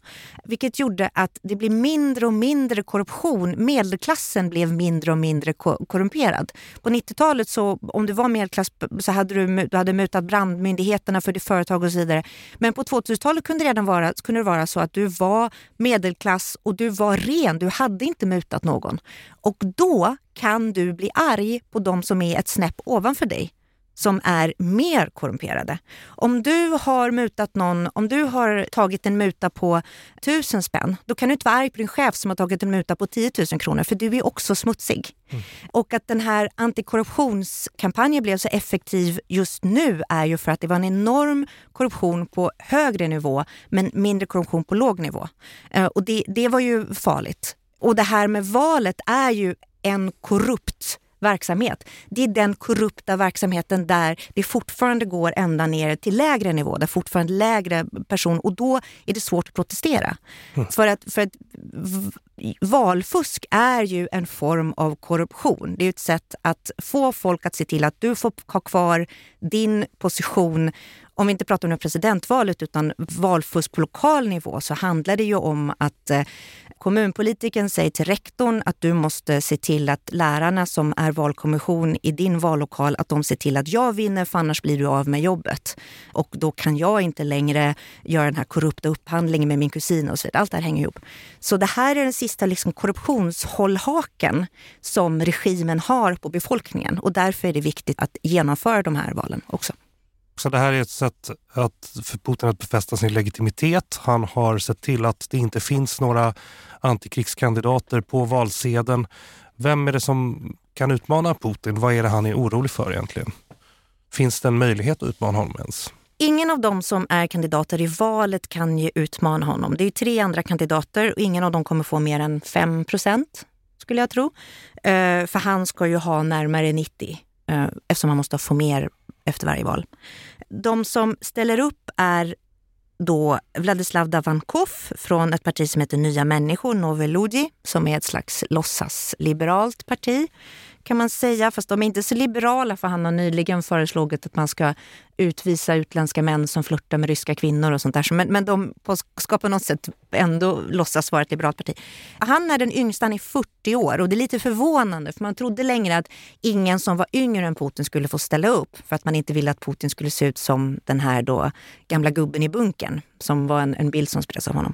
Vilket gjorde att det blev mindre och mindre korruption. Medelklassen blev mindre och mindre korrumperad. På 90-talet så om du var medelklass så hade du, du hade mutat brandmyndigheterna för ditt företag och så vidare. Men på 2000-talet kunde det redan vara, kunde det vara så att du var medelklass och du var ren. Du hade inte mutat någon. Och då kan du bli arg på de som är ett snäpp ovanför dig som är mer korrumperade. Om du har mutat någon, om du har tagit en muta på tusen spänn, då kan du inte vara arg på din chef som har tagit en muta på 10 000 kronor, för du är också smutsig. Mm. Och att den här antikorruptionskampanjen blev så effektiv just nu är ju för att det var en enorm korruption på högre nivå, men mindre korruption på låg nivå. Eh, och det, det var ju farligt. Och det här med valet är ju en korrupt verksamhet. Det är den korrupta verksamheten där det fortfarande går ända ner till lägre nivå, där fortfarande lägre person och då är det svårt att protestera. Mm. För att, för att valfusk är ju en form av korruption. Det är ett sätt att få folk att se till att du får ha kvar din position om vi inte pratar om presidentvalet utan valfusk på lokal nivå så handlar det ju om att eh, kommunpolitiken säger till rektorn att du måste se till att lärarna som är valkommission i din vallokal, att de ser till att jag vinner för annars blir du av med jobbet. Och då kan jag inte längre göra den här korrupta upphandlingen med min kusin och så vidare. Allt det här hänger ihop. Så det här är den sista liksom korruptionshållhaken som regimen har på befolkningen och därför är det viktigt att genomföra de här valen också. Så det här är ett sätt att, för Putin att befästa sin legitimitet. Han har sett till att det inte finns några antikrigskandidater på valsedeln. Vem är det som kan utmana Putin? Vad är det han är orolig för egentligen? Finns det en möjlighet att utmana honom ens? Ingen av dem som är kandidater i valet kan ju utmana honom. Det är tre andra kandidater och ingen av dem kommer få mer än 5 procent, skulle jag tro. Eh, för han ska ju ha närmare 90 Eh, eftersom man måste få mer efter varje val. De som ställer upp är då Vladislav Davankov från ett parti som heter Nya människor, Nove som är ett slags låtsasliberalt parti kan man säga, fast de är inte så liberala för han har nyligen föreslagit att man ska utvisa utländska män som flörtar med ryska kvinnor och sånt där. Men, men de ska på något sätt ändå låtsas vara ett liberalt parti. Han är den yngsta, han är 40 år och det är lite förvånande för man trodde längre att ingen som var yngre än Putin skulle få ställa upp för att man inte ville att Putin skulle se ut som den här då gamla gubben i bunkern som var en, en bild som spreds av honom.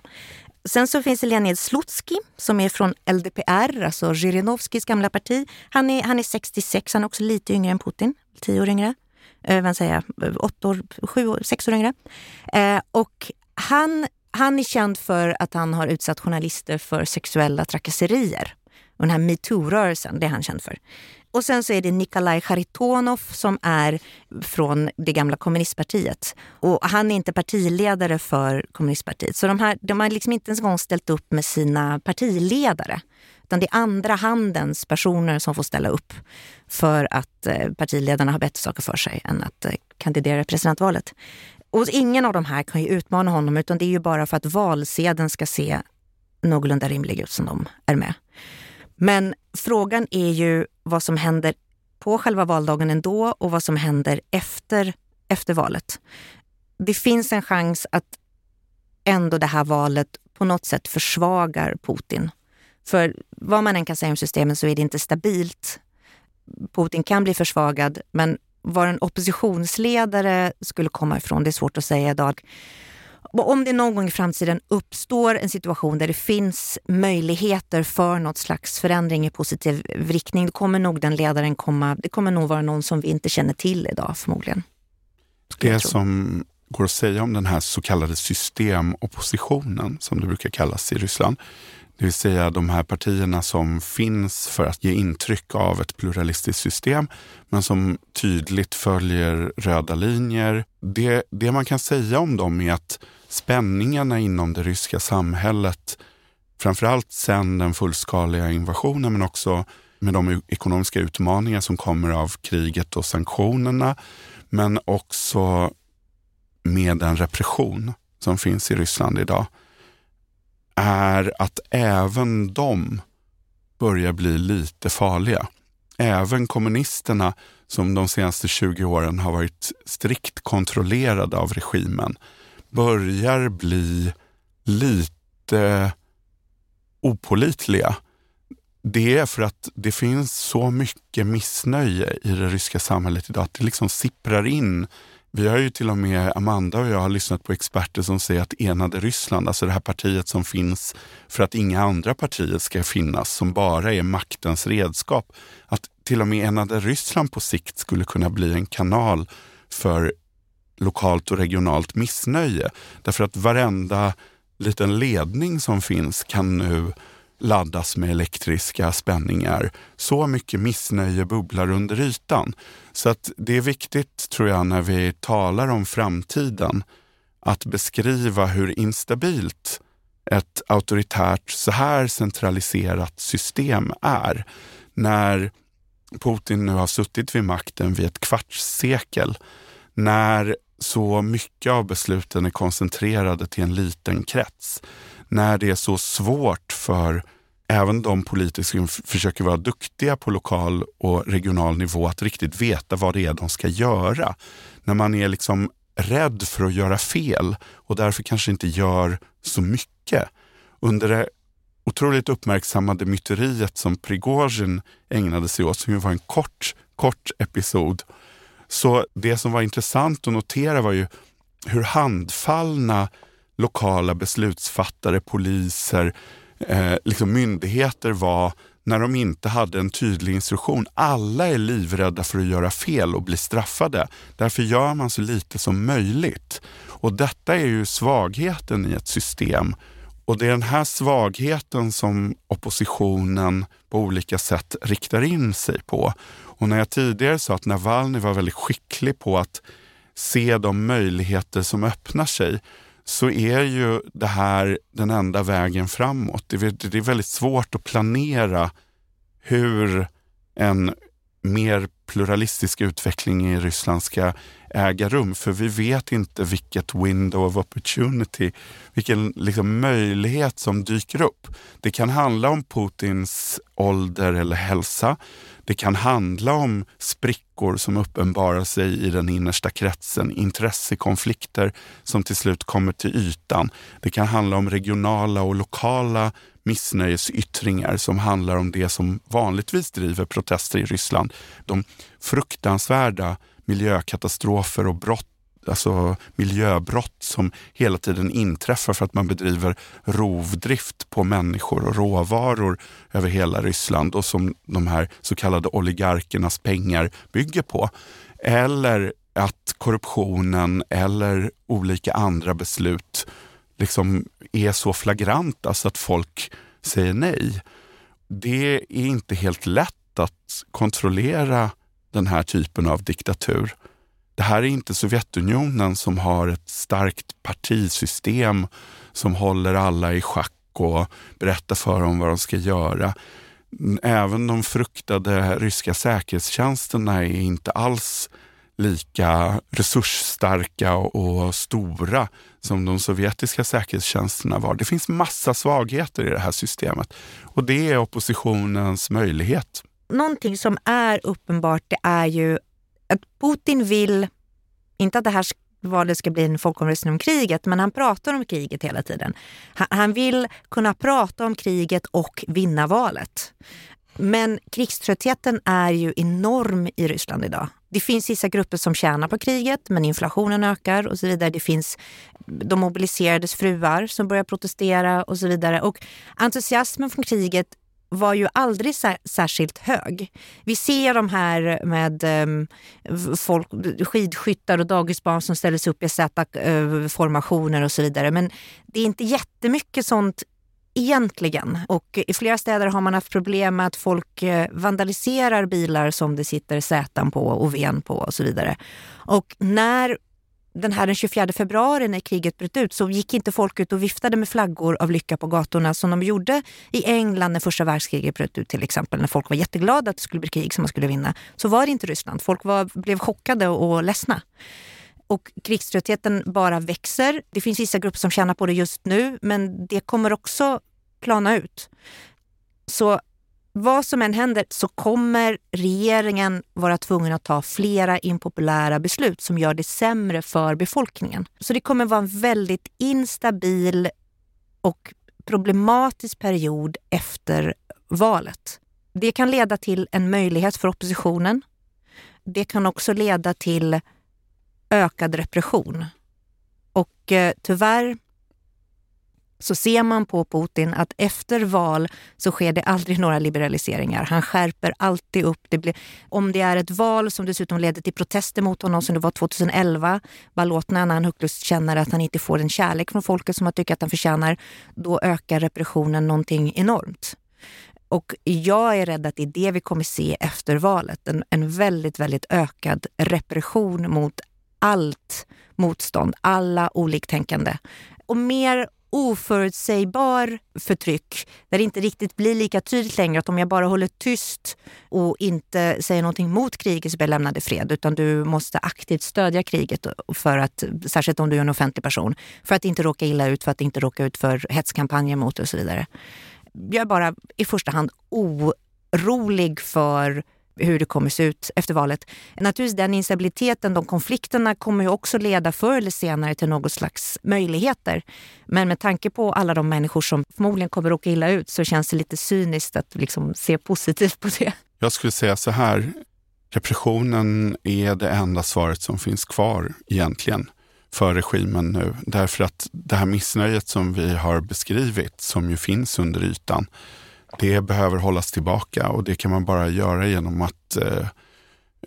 Sen så finns det Leonid Slutski som är från LDPR, alltså Zjirinovskijs gamla parti. Han är, han är 66, han är också lite yngre än Putin, tio år yngre. Eh, vad säger jag, åtta år, sju år, sex år yngre. Eh, och han, han är känd för att han har utsatt journalister för sexuella trakasserier. Och den här metoo-rörelsen, det är han känd för. Och sen så är det Nikolaj Charitonov som är från det gamla kommunistpartiet. Och han är inte partiledare för kommunistpartiet. Så de, här, de har liksom inte ens en gång ställt upp med sina partiledare. Utan det är andra handens personer som får ställa upp för att eh, partiledarna har bättre saker för sig än att eh, kandidera i presidentvalet. Och ingen av de här kan ju utmana honom utan det är ju bara för att valsedeln ska se någorlunda rimlig ut som de är med. Men frågan är ju vad som händer på själva valdagen ändå och vad som händer efter, efter valet. Det finns en chans att ändå det här valet på något sätt försvagar Putin. För vad man än kan säga om systemet så är det inte stabilt. Putin kan bli försvagad, men var en oppositionsledare skulle komma ifrån, det är svårt att säga idag. Om det någon gång i framtiden uppstår en situation där det finns möjligheter för något slags förändring i positiv riktning, då kommer nog den ledaren komma, det kommer nog vara någon som vi inte känner till idag förmodligen. Det som går att säga om den här så kallade systemoppositionen, som det brukar kallas i Ryssland, det vill säga de här partierna som finns för att ge intryck av ett pluralistiskt system, men som tydligt följer röda linjer. Det, det man kan säga om dem är att spänningarna inom det ryska samhället, framförallt sen den fullskaliga invasionen, men också med de ekonomiska utmaningar som kommer av kriget och sanktionerna, men också med den repression som finns i Ryssland idag är att även de börjar bli lite farliga. Även kommunisterna som de senaste 20 åren har varit strikt kontrollerade av regimen börjar bli lite opolitliga. Det är för att det finns så mycket missnöje i det ryska samhället idag att det liksom sipprar in vi har ju till och med, Amanda och jag har lyssnat på experter som säger att enade Ryssland, alltså det här partiet som finns för att inga andra partier ska finnas, som bara är maktens redskap, att till och med enade Ryssland på sikt skulle kunna bli en kanal för lokalt och regionalt missnöje. Därför att varenda liten ledning som finns kan nu laddas med elektriska spänningar. Så mycket missnöje bubblar under ytan. Så att det är viktigt, tror jag, när vi talar om framtiden, att beskriva hur instabilt ett auktoritärt, så här centraliserat system är. När Putin nu har suttit vid makten vid ett kvarts sekel. när så mycket av besluten är koncentrerade till en liten krets, när det är så svårt för även de politiker som försöker vara duktiga på lokal och regional nivå att riktigt veta vad det är de ska göra. När man är liksom rädd för att göra fel och därför kanske inte gör så mycket. Under det otroligt uppmärksammade myteriet som Prigozjin ägnade sig åt, som ju var en kort, kort episod. Så det som var intressant att notera var ju hur handfallna lokala beslutsfattare, poliser, eh, liksom myndigheter var när de inte hade en tydlig instruktion. Alla är livrädda för att göra fel och bli straffade. Därför gör man så lite som möjligt. Och detta är ju svagheten i ett system. Och det är den här svagheten som oppositionen på olika sätt riktar in sig på. Och när jag tidigare sa att Navalny var väldigt skicklig på att se de möjligheter som öppnar sig så är ju det här den enda vägen framåt. Det är, väldigt svårt att planera hur en mer pluralistisk utveckling i Ryssland ska äga rum. För vi vet inte vilket window of opportunity, vilken liksom möjlighet som dyker upp. Det kan handla om Putins ålder eller hälsa. Det kan handla om sprickor som uppenbarar sig i den innersta kretsen, intressekonflikter som till slut kommer till ytan. Det kan handla om regionala och lokala missnöjesyttringar som handlar om det som vanligtvis driver protester i Ryssland. De fruktansvärda miljökatastrofer och brott alltså miljöbrott som hela tiden inträffar för att man bedriver rovdrift på människor och råvaror över hela Ryssland och som de här så kallade oligarkernas pengar bygger på. Eller att korruptionen eller olika andra beslut liksom är så flagranta så att folk säger nej. Det är inte helt lätt att kontrollera den här typen av diktatur. Det här är inte Sovjetunionen som har ett starkt partisystem som håller alla i schack och berättar för dem vad de ska göra. Även de fruktade ryska säkerhetstjänsterna är inte alls lika resursstarka och stora som de sovjetiska säkerhetstjänsterna var. Det finns massa svagheter i det här systemet och det är oppositionens möjlighet någonting som är uppenbart det är ju att Putin vill, inte att det här valet ska bli en folkomröstning om kriget, men han pratar om kriget hela tiden. Han, han vill kunna prata om kriget och vinna valet. Men krigströttheten är ju enorm i Ryssland idag. Det finns vissa grupper som tjänar på kriget, men inflationen ökar och så vidare. Det finns de mobiliserades fruar som börjar protestera och så vidare. Och entusiasmen från kriget var ju aldrig särskilt hög. Vi ser de här med um, folk, skidskyttar och dagisbarn som ställer sig upp i Z-formationer eh, och så vidare. Men det är inte jättemycket sånt egentligen. Och i flera städer har man haft problem med att folk eh, vandaliserar bilar som det sitter Z på och V på och så vidare. Och när den här den 24 februari när kriget bröt ut så gick inte folk ut och viftade med flaggor av lycka på gatorna som de gjorde i England när första världskriget bröt ut till exempel. När folk var jätteglada att det skulle bli krig som man skulle vinna. Så var det inte i Ryssland. Folk var, blev chockade och ledsna. Och krigströttheten bara växer. Det finns vissa grupper som tjänar på det just nu men det kommer också plana ut. Så vad som än händer så kommer regeringen vara tvungen att ta flera impopulära beslut som gör det sämre för befolkningen. Så det kommer vara en väldigt instabil och problematisk period efter valet. Det kan leda till en möjlighet för oppositionen. Det kan också leda till ökad repression. Och eh, tyvärr så ser man på Putin att efter val så sker det aldrig några liberaliseringar. Han skärper alltid upp. Det blir, om det är ett val som dessutom leder till protester mot honom som det var 2011, Balotna när han högst känner att han inte får den kärlek från folket som han tycker att han förtjänar, då ökar repressionen någonting enormt. Och jag är rädd att det är det vi kommer se efter valet. En, en väldigt, väldigt ökad repression mot allt motstånd, alla oliktänkande. Och mer oförutsägbar förtryck där det inte riktigt blir lika tydligt längre att om jag bara håller tyst och inte säger någonting mot kriget så blir jag lämnad i fred. Utan du måste aktivt stödja kriget, för att, särskilt om du är en offentlig person, för att inte råka illa ut, för att inte råka ut för hetskampanjer mot och så vidare. Jag är bara i första hand orolig för hur det kommer se ut efter valet. Naturligtvis den instabiliteten, de konflikterna kommer ju också leda förr eller senare till något slags möjligheter. Men med tanke på alla de människor som förmodligen kommer att åka illa ut så känns det lite cyniskt att liksom se positivt på det. Jag skulle säga så här, repressionen är det enda svaret som finns kvar egentligen för regimen nu. Därför att det här missnöjet som vi har beskrivit, som ju finns under ytan, det behöver hållas tillbaka och det kan man bara göra genom att eh,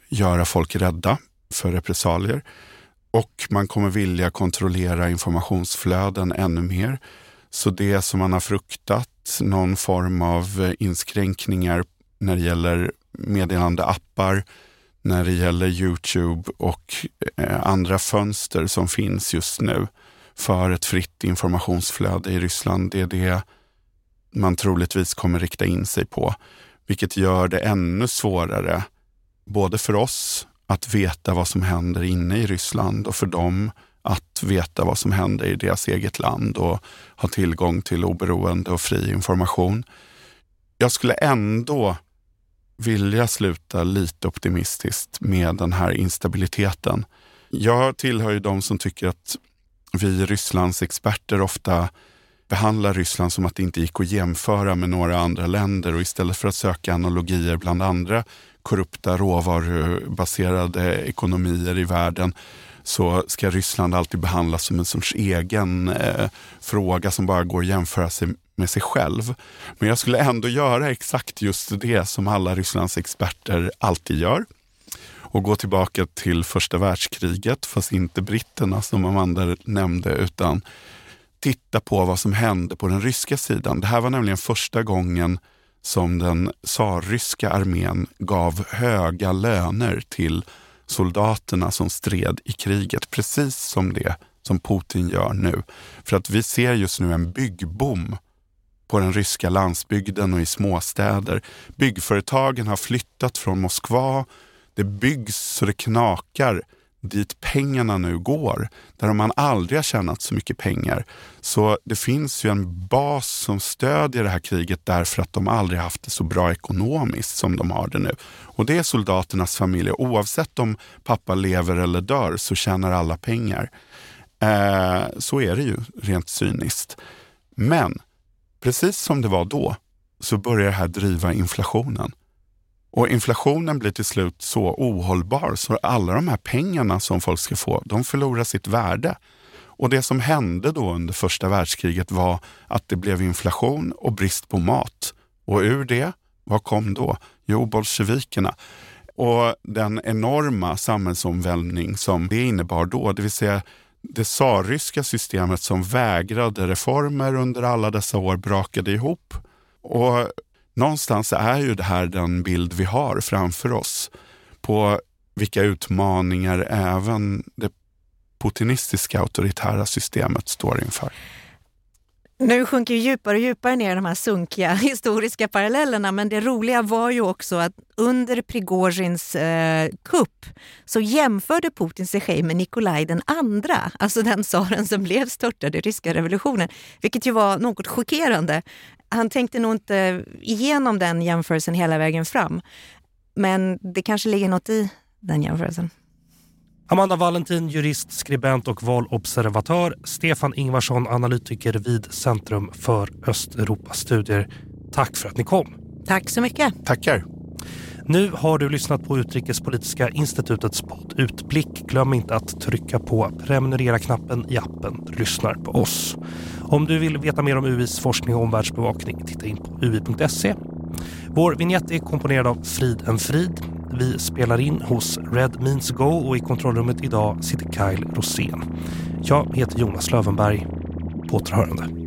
göra folk rädda för repressalier. Och man kommer vilja kontrollera informationsflöden ännu mer. Så det som man har fruktat, någon form av eh, inskränkningar när det gäller meddelandeappar, när det gäller Youtube och eh, andra fönster som finns just nu för ett fritt informationsflöde i Ryssland. Det är det man troligtvis kommer rikta in sig på. Vilket gör det ännu svårare, både för oss att veta vad som händer inne i Ryssland och för dem att veta vad som händer i deras eget land och ha tillgång till oberoende och fri information. Jag skulle ändå vilja sluta lite optimistiskt med den här instabiliteten. Jag tillhör ju de som tycker att vi Rysslands experter ofta behandla Ryssland som att det inte gick att jämföra med några andra länder och istället för att söka analogier bland andra korrupta råvarubaserade ekonomier i världen så ska Ryssland alltid behandlas som en sorts egen eh, fråga som bara går att jämföra sig med sig själv. Men jag skulle ändå göra exakt just det som alla Rysslands experter alltid gör och gå tillbaka till första världskriget, fast inte britterna som Amanda nämnde, utan titta på vad som hände på den ryska sidan. Det här var nämligen första gången som den tsarryska armén gav höga löner till soldaterna som stred i kriget. Precis som det som Putin gör nu. För att vi ser just nu en byggbom på den ryska landsbygden och i småstäder. Byggföretagen har flyttat från Moskva. Det byggs så det knakar dit pengarna nu går, där man aldrig har tjänat så mycket pengar. Så det finns ju en bas som stödjer det här kriget därför att de aldrig haft det så bra ekonomiskt som de har det nu. Och det är soldaternas familjer. Oavsett om pappa lever eller dör så tjänar alla pengar. Eh, så är det ju rent cyniskt. Men precis som det var då så börjar det här driva inflationen. Och inflationen blir till slut så ohållbar så alla de här pengarna som folk ska få, de förlorar sitt värde. Och det som hände då under första världskriget var att det blev inflation och brist på mat. Och ur det, vad kom då? Jo, bolsjevikerna. Och den enorma samhällsomvälvning som det innebar då, det vill säga det tsarryska systemet som vägrade reformer under alla dessa år brakade ihop. Och någonstans är ju det här den bild vi har framför oss på vilka utmaningar även det putinistiska auktoritära systemet står inför. Nu sjunker vi djupare och djupare ner i de här sunkiga historiska parallellerna men det roliga var ju också att under Prigozjins eh, kupp så jämförde Putin sig själv med Nikolaj den andra, alltså den tsaren som blev störtad i ryska revolutionen, vilket ju var något chockerande. Han tänkte nog inte igenom den jämförelsen hela vägen fram, men det kanske ligger något i den jämförelsen. Amanda Valentin, jurist, skribent och valobservatör. Stefan Ingvarsson, analytiker vid Centrum för Östeuropastudier. Tack för att ni kom. Tack så mycket. Tackar. Nu har du lyssnat på Utrikespolitiska institutets podd Utblick. Glöm inte att trycka på prenumerera-knappen i appen du lyssnar på oss. Om du vill veta mer om UIs forskning och omvärldsbevakning, titta in på ui.se. Vår vignett är komponerad av Frid en Frid. Vi spelar in hos Red Means Go och i kontrollrummet idag sitter Kyle Rosén. Jag heter Jonas Lövenberg. På återhörande.